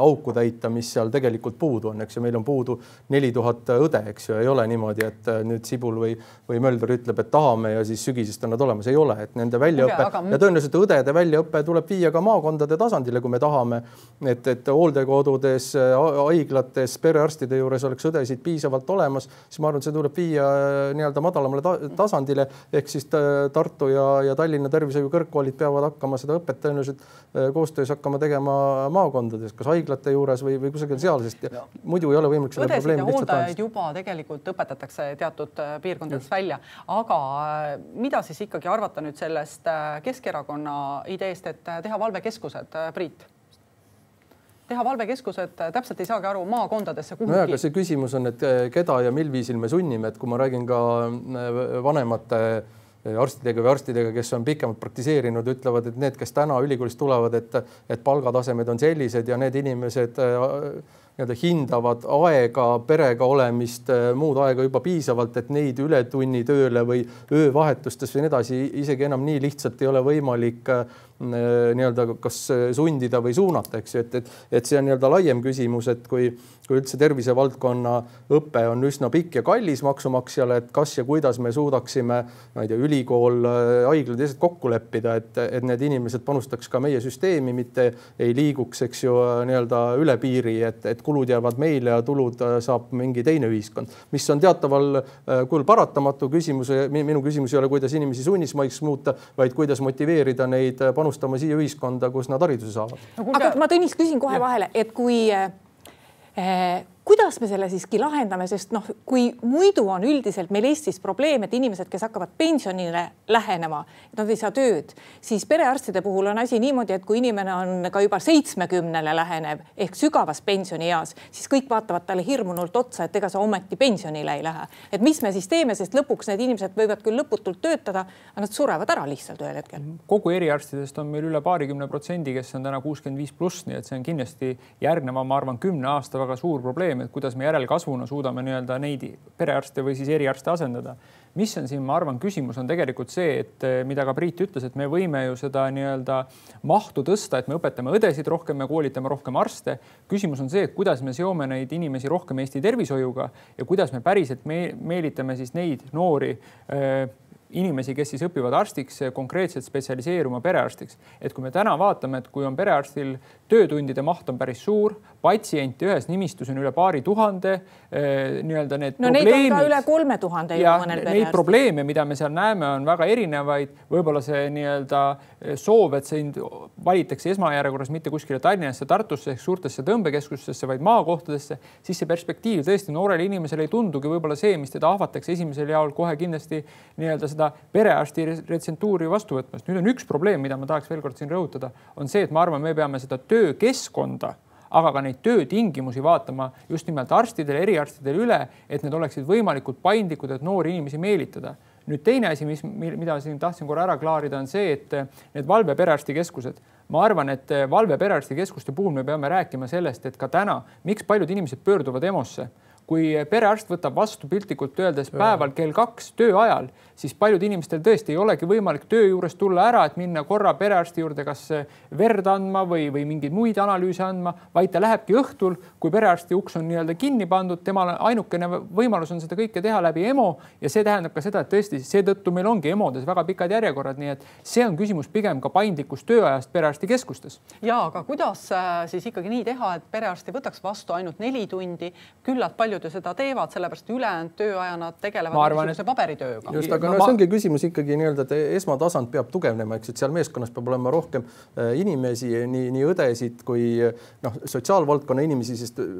auku täita, mis seal tegelikult puudu on, eks ju, meil on puudu neli tuhat õde, eks ju, ei ole niimoodi, et äh, nüüd Sibul või, või Mölder ütleb, et tahame ja siis sügisest on nad olemas, ei ole, et nende väljaõpe aga... ja tõenäoliselt õdede väljaõpe tuleb viia ka maakondade tasandile, kui me tahame, et, et hooldekodudes, haiglates, perearstide juures oleks õdesid piisavalt olemas, siis ma arvan, et see tuleb viia äh, nii-öelda madalamale ta tasandile. Ehk siis Tartu ja, ja Tallinna tervishoiu kõrgkoolid peavad hakkama seda õpet tõenäoliselt äh, koostöös hakkama hakkama tegema maakondades, kas haiglate juures või, või kusagil seal, sest ja. muidu ei ole võimalik seda probleemi lihtsalt lahendada. juba tegelikult õpetatakse teatud äh, piirkondades Just. välja, aga äh, mida siis ikkagi arvata nüüd sellest äh, Keskerakonna ideest, et teha valvekeskused, Priit? teha valvekeskused, täpselt ei saagi aru, maakondadesse kuhugi. nojah, aga see küsimus on, et keda ja mil viisil me sunnime, et kui ma räägin ka vanemate Eh, arstidega või arstidega, kes on pikemalt praktiseerinud, ütlevad, et need, kes täna ülikoolist tulevad, et, et palgatasemed on sellised ja need inimesed eh, nii-öelda hindavad aega, perega olemist, eh, muud aega juba piisavalt, et neid ületunnitööle või öövahetustes või nii edasi isegi enam nii lihtsalt ei ole võimalik nii-öelda kas sundida või suunata, eks ju, et, et, et see on nii-öelda laiem küsimus, et kui kui üldse tervisevaldkonna õpe on üsna pikk ja kallis maksumaksjale, et kas ja kuidas me suudaksime, ma ei tea, ülikool, haiglad ja teised kokku leppida, et, et need inimesed panustaks ka meie süsteemi, mitte ei liiguks, eks ju, nii-öelda üle piiri, et, et kulud jäävad meile ja tulud saab mingi teine ühiskond, mis on teataval äh, kujul paratamatu küsimus. minu küsimus ei ole, kuidas inimesi sunnismaiks muuta, vaid kuidas motiveerida neid panustama siia ühiskonda, kus nad hariduse saavad. aga ma Tõnis küsin kohe vahele, et kui äh, kuidas me selle siiski lahendame, sest noh, kui muidu on üldiselt meil Eestis probleem, et inimesed, kes hakkavad pensionile lähenema, nad ei saa tööd, siis perearstide puhul on asi niimoodi, et kui inimene on ka juba seitsmekümnele lähenev ehk sügavas pensionieas, siis kõik vaatavad talle hirmunult otsa, et ega sa ometi pensionile ei lähe. et mis me siis teeme, sest lõpuks need inimesed võivad küll lõputult töötada, aga nad surevad ära lihtsalt ühel hetkel. kogu eriarstidest on meil üle paarikümne protsendi, kes on täna kuuskümmend viis pluss, nii et see on kindlasti järgneva, ma arvan, kümne aasta väga suur probleem probleem, et kuidas me järelkasvuna suudame nii-öelda neid perearste või siis eriarste asendada. mis on siin, ma arvan, küsimus on tegelikult see, et eh, mida ka Priit ütles, et me võime ju seda nii-öelda mahtu tõsta, et me õpetame õdesid rohkem, me koolitame rohkem arste. küsimus on see, et kuidas me seome neid inimesi rohkem Eesti tervishoiuga ja kuidas me päriselt me meelitame siis neid noori äh, inimesi, kes siis õpivad arstiks, konkreetselt spetsialiseeruma perearstiks. et kui me täna vaatame, et kui on perearstil töötundide maht on päris suur, patsiente ühes nimistus on üle paari tuhande eh, nii-öelda need. no neid on ka üle kolme tuhande juba mõnel perearstil. Neid probleeme, mida me seal näeme, on väga erinevaid, võib-olla see nii-öelda eh, soov, et sind valitakse esmajärjekorras mitte kuskile Tallinnasse, Tartusse ehk suurtesse tõmbekeskustesse, vaid maakohtadesse, siis see perspektiiv tõesti noorele inimesele ei tundugi võib-olla see, mis teda ahvatakse esimesel jaol kohe kindlasti nii-öelda seda perearsti retsentuuri vastu võtmast. nüüd on üks probleem, mida ma tahaks veel kord siin rõhutada, on see, et ma arvan, me peame seda töökeskkonda aga ka neid töötingimusi vaatama just nimelt arstidele, eriarstidele üle, et need oleksid võimalikult paindlikud, et noori inimesi meelitada. nüüd teine asi, mis, mida siin tahtsin korra ära klaarida, on see, et need valveperearstikeskused, ma arvan, et valveperearstikeskuste puhul me peame rääkima sellest, et ka täna, miks paljud inimesed pöörduvad EMO-sse kui perearst võtab vastu piltlikult öeldes päeval kell kaks tööajal, siis paljud inimestel tõesti ei olegi võimalik töö juures tulla ära, et minna korra perearsti juurde, kas verd andma või, või mingeid muid analüüse andma, vaid ta lähebki õhtul, kui perearsti uks on nii-öelda kinni pandud, temal ainukene võimalus on seda kõike teha läbi EMO ja see tähendab ka seda, et tõesti seetõttu meil ongi EMO-des väga pikad järjekorrad, nii et see on küsimus pigem ka paindlikust tööajast perearstikeskustes. ja aga kuidas äh, siis ikkagi nii teha, et perearst ei võtaks vastu ainult neli tundi, küllalt paljud ju seda teevad, sellepärast ülejäänud tööaja nad tegelevad mingisuguse et... paberitööga. just, aga no, no ma... see ongi küsimus ikkagi nii-öelda, et esmatasand peab tugevnema, eks, et seal meeskonnas peab olema rohkem äh, inimesi, nii, nii õdesid kui noh, sotsiaalvaldkonna inimesi, sest äh,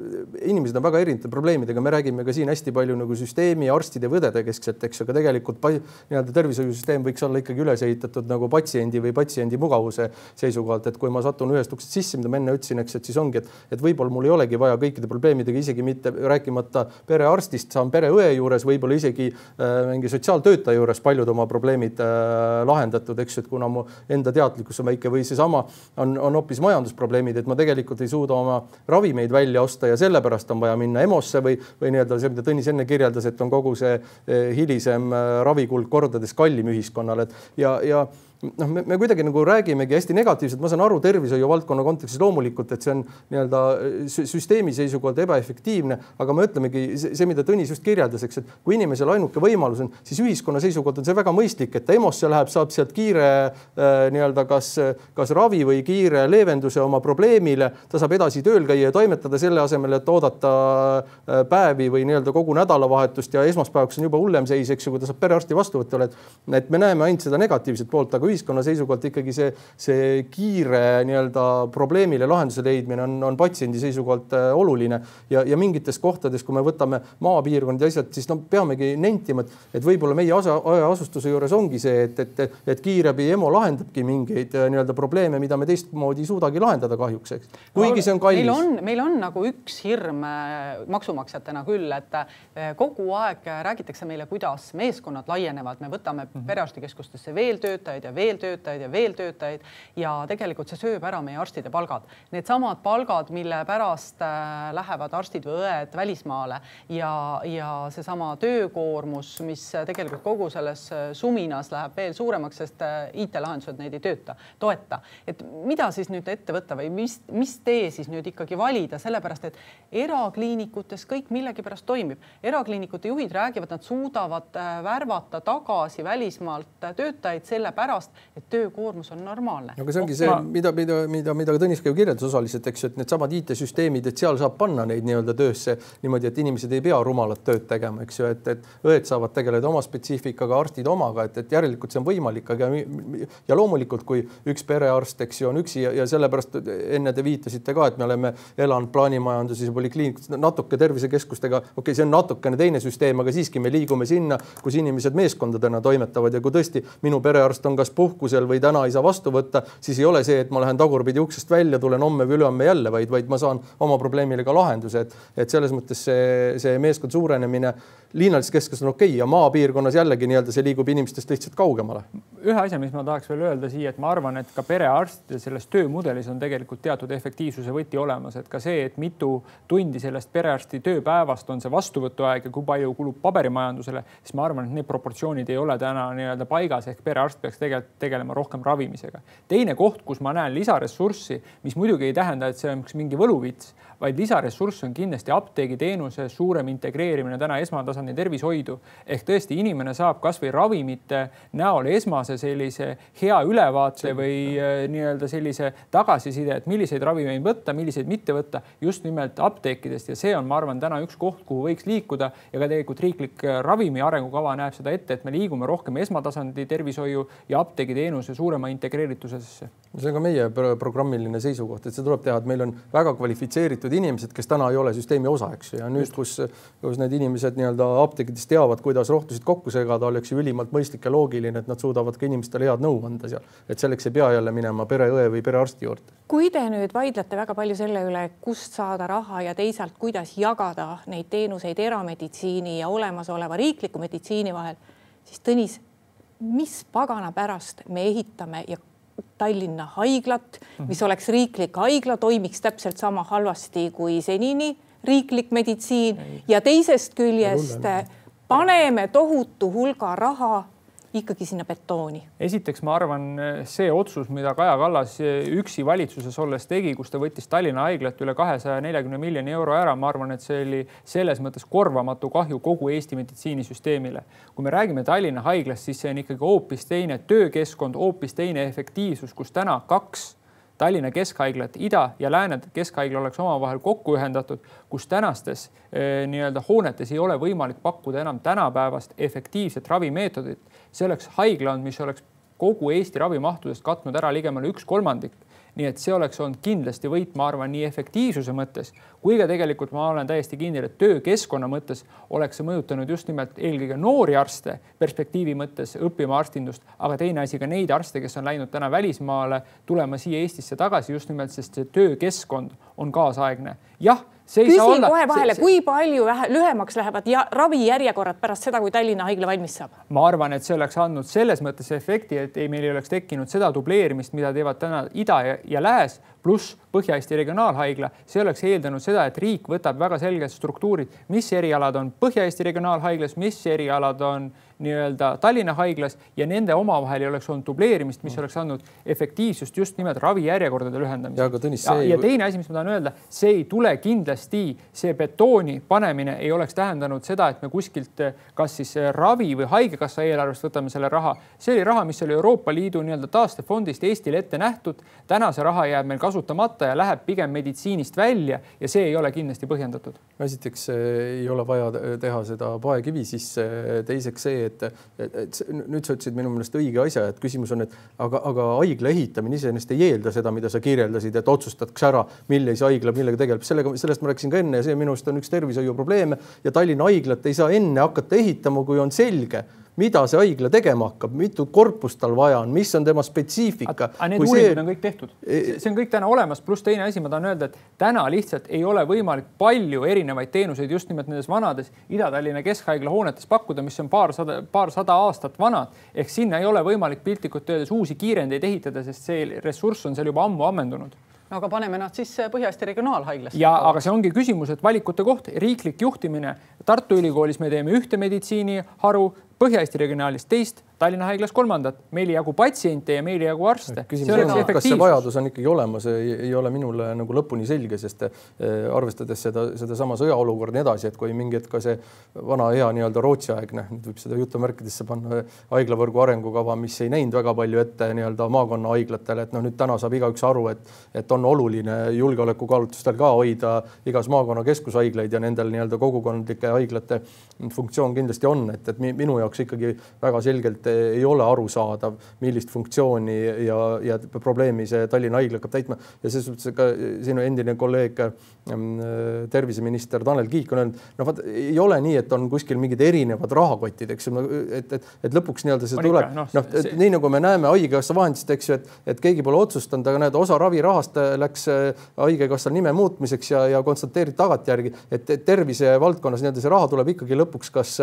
inimesed on väga erinevate probleemidega, me räägime ka siin hästi palju nagu süsteemi arstide või õdede keskselt, eks, aga tegelikult nii-öelda tervishoiusüsteem võiks olla ikkagi üles ehitatud nagu patsiendi või patsiendi mugavuse seisukohalt, et kui ma satun ühest uksest sisse, mida ma enne ütlesin, eks, et siis ongi, et, et võib-olla mul ei olegi vaja kõikide probleemidega isegi mitte rääkimata perearstist, saan pereõe juures, võib-olla isegi äh, mingi sotsiaaltöötaja juures paljud oma probleemid äh, lahendatud, eks ju, et kuna mu enda teadlikkus on väike või seesama on, on hoopis majandusprobleemid, et ma tegelikult ei suuda oma ravimeid välja osta ja sellepärast on vaja minna EMO-sse või, või nii-öelda see, mida Tõnis enne kirjeldas, et on kogu see eh, hilisem äh, ravikuld kordades kallim ühiskonnale, et ja, ja noh, me, me kuidagi nagu räägimegi hästi negatiivselt, ma saan aru tervishoiu valdkonna kontekstis loomulikult, et see on nii-öelda süsteemi seisukohalt ebaefektiivne, aga me ütlemegi see, mida Tõnis just kirjeldas, eks, et kui inimesel ainuke võimalus on, siis ühiskonna seisukohalt on see väga mõistlik, et ta EMO-sse läheb, saab sealt kiire äh, nii-öelda kas, kas ravi või kiire leevenduse oma probleemile, ta saab edasi tööl käia ja toimetada selle asemel, et oodata äh, päevi või nii-öelda kogu nädalavahetust ja esmaspäevaks on juba hullem seis, eks ju, kui ta saab perearsti vastuvõtule, et, et me näeme ainult seda negatiivset poolt, aga ühiskonna seisukohalt ikkagi see, see kiire nii-öelda probleemile lahenduse leidmine on, on patsiendi seisukohalt äh, oluline ja, ja mingites kohtades, kui me võtame maapiirkonnad ja asjad, siis no peamegi nentima, et, et võib-olla meie asa, asustuse juures ongi see, et, et, et kiirabi EMO lahendabki mingeid äh, nii-öelda probleeme, mida me teistmoodi ei suudagi lahendada kahjuks, eks. kuigi see on kallis. meil on, meil on nagu üks hirm äh, maksumaksjatena küll, et kogu aeg räägitakse meile, kuidas meeskonnad laienevad, me võtame mm -hmm. perearstikeskustesse veel töötajaid ja veel veel töötajaid ja veel töötajaid ja tegelikult see sööb ära meie arstide palgad. Needsamad palgad, mille pärast äh, lähevad arstid või õed välismaale ja, ja seesama töökoormus, mis tegelikult kogu selles äh, suminas läheb veel suuremaks, sest äh, IT-lahendused neid ei tööta, toeta. et mida siis nüüd ette võtta või mis, mis tee siis nüüd ikkagi valida, sellepärast et erakliinikutes kõik millegipärast toimib. erakliinikute juhid räägivad, nad suudavad värvata tagasi välismaalt töötajaid sellepärast, sellepärast, et töökoormus on normaalne. aga see ongi see, mida, mida, mida, mida Tõnis ka ju kirjeldas osaliselt, eks ju, et needsamad IT-süsteemid, et seal saab panna neid nii-öelda töösse niimoodi, et inimesed ei pea rumalat tööd tegema, eks ju, et, et õed saavad tegeleda oma spetsiifikaga, arstid omaga, et, et järelikult see on võimalik, aga ja loomulikult, kui üks perearst, eks ju, on üksi ja, ja sellepärast enne te viitasite ka, et me oleme elanud plaanimajanduses ja polikliinikutes natuke tervisekeskustega, okei okay,, see on natukene teine süsteem, aga siiski me liigume sinna, kus inimesed meeskondadena toimetavad ja kui tõesti minu perearst on kas puhkusel või täna ei saa vastu võtta, siis ei ole see, et ma lähen tagurpidi uksest välja, tulen homme või ülehomme jälle, vaid, vaid ma saan oma probleemile ka lahenduse, et, et selles mõttes see, see meeskond suurenemine linnalises keskuses on okei okay, ja maapiirkonnas jällegi nii-öelda see liigub inimestest lihtsalt kaugemale. ühe asja, mis ma tahaks veel öelda siia, et ma arvan, et ka perearstide selles töömudelis on tegelikult teatud efektiivsuse võti olemas, et ka see, et mitu tundi sellest perearsti tööpäevast on see vastuvõtuaeg ja kui palju kulub paberimajandusele, siis ma arvan, et need proportsioonid ei ole täna nii-öelda paigas ehk perearst peaks tegelikult tegelema rohkem ravimisega. teine koht, kus ma näen lisaressurssi, mis muidugi ei tähenda, et see on mingi võluvits, vaid lisaressurss on kindlasti apteegiteenuse suurem integreerimine täna esmatasandi tervishoidu. ehk tõesti, inimene saab kasvõi ravimite näol esmase sellise hea ülevaate või äh, nii-öelda sellise tagasiside, et milliseid ravimeid võtta, milliseid mitte võtta just nimelt apteekidest ja see on, ma arvan, täna üks koht, kuhu võiks liikuda ja ka tegelikult riiklik äh, ravimi arengukava näeb seda ette, et me liigume rohkem esmatasandi tervishoiu ja apteegiteenuse suurema integreeritusesse. see on ka meie programmiline seisukoht, et see tuleb teha, et meil on väga kvalifitseeritud koolitud inimesed, kes täna ei ole süsteemi osa, eks ju, ja nüüd, kus, kus need inimesed nii-öelda apteekides teavad, kuidas rohtusid kokku segada, oleks ju ülimalt mõistlik ja loogiline, et nad suudavad ka inimestele head nõu anda seal, et selleks ei pea jälle minema pereõe või perearsti juurde. kui te nüüd vaidlete väga palju selle üle, kust saada raha ja teisalt, kuidas jagada neid teenuseid erameditsiini ja olemasoleva riikliku meditsiini vahel, siis Tõnis, mis pagana pärast me ehitame ja Tallinna haiglat, mis oleks riiklik haigla, toimiks täpselt sama halvasti kui senini riiklik meditsiin. Ja teisest küljest paneme tohutu hulga raha ikkagi sinna betooni? esiteks ma arvan, see otsus, mida Kaja Kallas üksi valitsuses olles tegi, kus ta võttis Tallinna haiglat üle kahesaja neljakümne miljoni euro ära, ma arvan, et see oli selles mõttes korvamatu kahju kogu Eesti meditsiinisüsteemile. kui me räägime Tallinna haiglast, siis see on ikkagi hoopis teine töökeskkond, hoopis teine efektiivsus, kus täna kaks Tallinna keskhaiglat, Ida ja Lääne keskhaigla oleks omavahel kokku ühendatud, kus tänastes eh, nii-öelda hoonetes ei ole võimalik pakkuda enam tänapäevast efektiivset ravimeetodit. see oleks haigla mis oleks kogu Eesti ravimahtudest katnud ära ligemale üks kolmandik nii et see oleks olnud kindlasti võit, ma arvan, nii efektiivsuse mõttes kui ka tegelikult ma olen täiesti kindel, et töökeskkonna mõttes oleks see mõjutanud just nimelt eelkõige noori arste perspektiivi mõttes õppima arstindust, aga teine asi ka neid arste, kes on läinud täna välismaale tulema siia Eestisse tagasi just nimelt, sest see töökeskkond on kaasaegne. jah küsin olla... kohe vahele, kui palju lühemaks lähevad ja ravijärjekorrad pärast seda, kui Tallinna haigla valmis saab? ma arvan, et see oleks andnud selles mõttes efekti, et ei, meil ei oleks tekkinud seda dubleerimist, mida teevad täna Ida ja, ja Lääs pluss Põhja-Eesti Regionaalhaigla, see oleks eeldanud seda, et riik võtab väga selged struktuurid, mis erialad on Põhja-Eesti Regionaalhaiglas, mis erialad on nii-öelda Tallinna haiglas ja nende omavahel ei oleks olnud dubleerimist, mis oleks andnud efektiivsust just nimelt ravijärjekordade lühendamisel. ja, ja, teine asi, mis ma tahan öelda, see ei tule kindlasti, see betooni panemine ei oleks tähendanud seda, et me kuskilt kas siis ravi või haigekassa eelarvest võtame selle raha. see oli raha, mis oli Euroopa Liidu nii-öelda taastefondist Eestile ette nähtud. täna see raha jääb meil kasutamata ja läheb pigem meditsiinist välja ja see ei ole kindlasti põhjendatud. esiteks ei ole vaja teha seda paekivi sisse, teiseks see, et, et, et nüüd sa ütlesid minu meelest õige asja, et küsimus on, et aga, aga haigla ehitamine iseenesest ei eelda seda, mida sa kirjeldasid, et otsustatakse ära, millise haigla millega tegeleb, sellega, sellest ma rääkisin ka enne ja see minu arust on üks tervishoiu probleeme ja Tallinna haiglat ei saa enne hakata ehitama, kui on selge mida see haigla tegema hakkab, mitu korpust tal vaja on, mis on tema spetsiifika. aga need uuringud see... on kõik tehtud, see on kõik täna olemas, pluss teine asi, ma tahan öelda, et täna lihtsalt ei ole võimalik palju erinevaid teenuseid just nimelt nendes vanades Ida-Tallinna Keskhaigla hoonetes pakkuda, mis on paarsada, paarsada aastat vanad. ehk sinna ei ole võimalik piltlikult öeldes uusi kiirendeid ehitada, sest see ressurss on seal juba ammu ammendunud no aga paneme nad siis Põhja-Eesti Regionaalhaiglasse. ja aga see ongi küsimus, et valikute koht, riiklik juhtimine. Tartu Ülikoolis me teeme ühte meditsiiniharu, Põhja-Eesti Regionaalis teist, Tallinna Haiglas kolmandat, meil ei jagu patsiente ja meil ei jagu arste. kas see vajadus on ikkagi olemas, ei ole minule nagu lõpuni selge, sest eh, arvestades seda, sedasama sõjaolukorda ja nii edasi, et kui mingi hetk ka see vana hea nii-öelda Rootsi-aegne, nüüd võib seda jutumärkidesse panna, haiglavõrgu arengukava, mis ei näinud väga palju ette nii-öelda maakonnahaiglatele, et noh, nüüd täna saab igaüks aru, et, et on oluline julgeolekukaalutlustel ka hoida igas maakonna keskushaiglaid ja nendel nii-öelda kogukondlike haiglate funktsioon kindlasti on, et, et minu jaoks jaoks ikkagi väga selgelt ei ole arusaadav, millist funktsiooni ja, ja probleemi see Tallinna Haigla hakkab täitma. Ja selles suhtes ka sinu endine kolleeg ähm, terviseminister Tanel Kiik on öelnud, noh, vaat ei ole nii, et on kuskil mingid erinevad rahakotid, eks ju, et, et, et lõpuks nii-öelda see tuleb, noh, noh, see... nii nagu me näeme Haigekassa vahendist, eks ju, et, et keegi pole otsustanud, aga näed, osa ravirahast läks äh, Haigekassal nime muutmiseks ja, ja konstateeriti tagantjärgi, et tervisevaldkonnas nii-öelda see raha tuleb ikkagi lõpuks kas,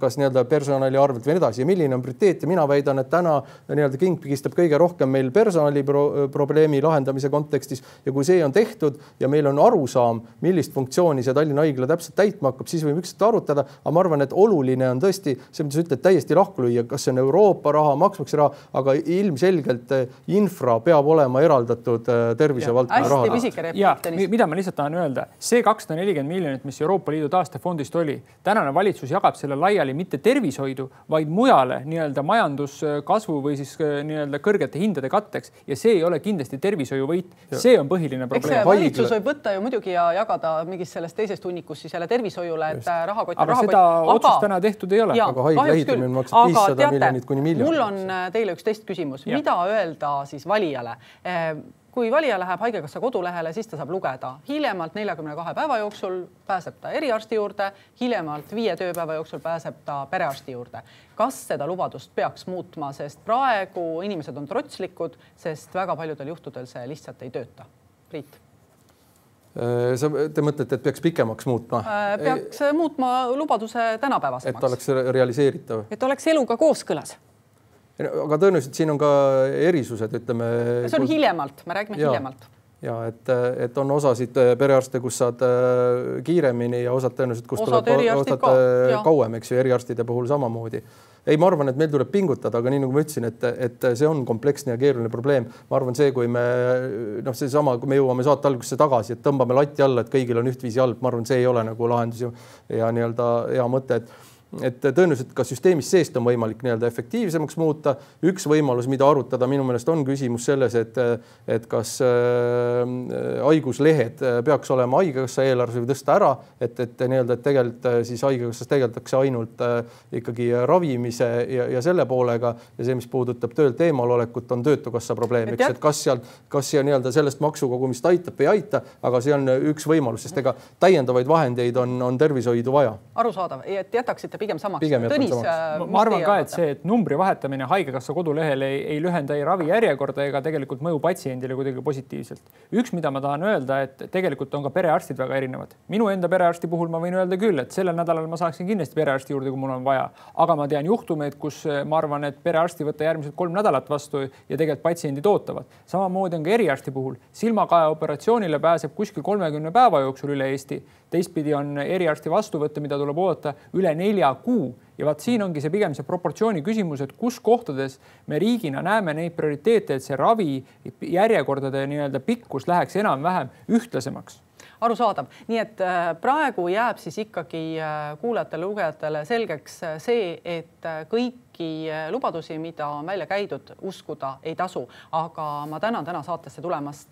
kas nii-öelda personali personali arvelt või nii edasi. Ja milline on prioriteet? Ja mina väidan, et täna nii-öelda king pigistab kõige rohkem meil personali pro probleemi lahendamise kontekstis. Ja kui see on tehtud ja meil on arusaam, millist funktsiooni see Tallinna Haigla täpselt täitma hakkab, siis võime ükskord arutada, aga ma arvan, et oluline on tõesti see, mida sa ütled, täiesti lahku lüüa, kas see on Euroopa raha, maksumaksja raha, aga ilmselgelt eh, infra peab olema eraldatud tervisevaldkonna raha. ja mida ma lihtsalt tahan öelda, see kakssada nelikümmend miljonit, mis Euroopa Liidu taastefondist oli, tänane valitsus jagab selle laiali mitte tervishoiu tervishoidu, vaid mujale nii-öelda majanduskasvu või siis äh, nii-öelda kõrgete hindade katteks ja see ei ole kindlasti tervishoiuvõit, see on põhiline probleem. valitsus võib võtta ju muidugi ja jagada mingist sellest teisest hunnikust siis jälle tervishoiule, et äh, rahakott. aga rahakott. seda aga... otsust täna tehtud ei ole. aga haigla ehitamine maksab viissada miljonit kuni miljon. mul on äh, teile üks teist küsimus, mida öelda siis valijale kui valija läheb Haigekassa kodulehele, siis ta saab lugeda hiljemalt neljakümne kahe päeva jooksul pääseb ta eriarsti juurde, hiljemalt viie tööpäeva jooksul pääseb ta perearsti juurde. kas seda lubadust peaks muutma, sest praegu inimesed on trotslikud, sest väga paljudel juhtudel see lihtsalt ei tööta. Priit äh, sa, te mõtlete, et peaks pikemaks muutma? Äh, peaks muutma lubaduse tänapäevasemaks. et oleks realiseeritav. et oleks eluga kooskõlas aga tõenäoliselt siin on ka erisused, ütleme. see on kui... hiljemalt, me räägime ja. hiljemalt ja et, et on osasid perearste, kus saad kiiremini ja osad tõenäoliselt, kus osad tuleb osad ka, kauem, eks ju, eriarstide puhul samamoodi ei, ma arvan, et meil tuleb pingutada, aga nii nagu ma ütlesin, et, et see on kompleksne ja keeruline probleem. ma arvan, see, kui me noh, seesama, kui me jõuame saate algusesse tagasi, et tõmbame lati alla, et kõigil on ühtviisi halb, ma arvan, see ei ole nagu lahendus ja, ja nii-öelda hea mõte, et et tõenäoliselt ka süsteemist seest on võimalik nii-öelda efektiivsemaks muuta. üks võimalus, mida arutada minu meelest on küsimus selles, et, et kas äh, haiguslehed peaks olema haigekassa eelarves või tõsta ära, et, et nii-öelda, et tegelikult äh, siis haigekassas tegeldakse ainult äh, ikkagi ravimise ja, ja selle poolega. Ja see, mis puudutab töölt eemalolekut, on Töötukassa probleem, eks, et kas seal, kas see nii-öelda sellest maksukogumist aitab või ei aita, aga see on üks võimalus, sest ega täiendavaid vahendeid on, on tervishoidu vaja. arusaadav, et jätaksite jätta pigem samaks. Tõnis, samaks. ma arvan ka, et see, et numbri vahetamine Haigekassa kodulehel ei, ei lühenda ei ravijärjekorda ega tegelikult mõju patsiendile kuidagi positiivselt. üks, mida ma tahan öelda, et tegelikult on ka perearstid väga erinevad. minu enda perearsti puhul ma võin öelda küll, et sellel nädalal ma saaksin kindlasti perearsti juurde, kui mul on vaja, aga ma tean juhtumeid, kus ma arvan, et perearst ei võta järgmised kolm nädalat vastu ja tegelikult patsiendid ootavad. samamoodi on ka eriarsti puhul, silmakae operatsioonile pääseb kuskil kolmekümne päeva jooksul üle Eesti teistpidi on eriarsti vastuvõtte, mida tuleb oodata üle nelja kuu. Ja vaat siin ongi see pigem see proportsiooni küsimus, et kus kohtades me riigina näeme neid prioriteete, et see ravi järjekordade nii-öelda pikkus läheks enam-vähem ühtlasemaks arusaadav, nii et äh, praegu jääb siis ikkagi äh, kuulajatele-lugejatele selgeks äh, see, et kõiki lubadusi, mida on välja käidud, uskuda ei tasu. aga ma tänan täna saatesse tulemast,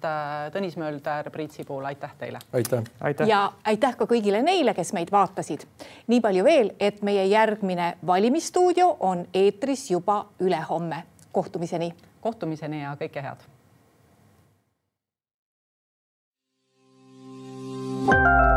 Tõnis Mölder, Priit Sibul, aitäh teile. aitäh, aitäh.. ja aitäh ka kõigile neile, kes meid vaatasid. nii palju veel, et meie järgmine valimisstuudio on eetris juba ülehomme. kohtumiseni. kohtumiseni ja kõike head Bye.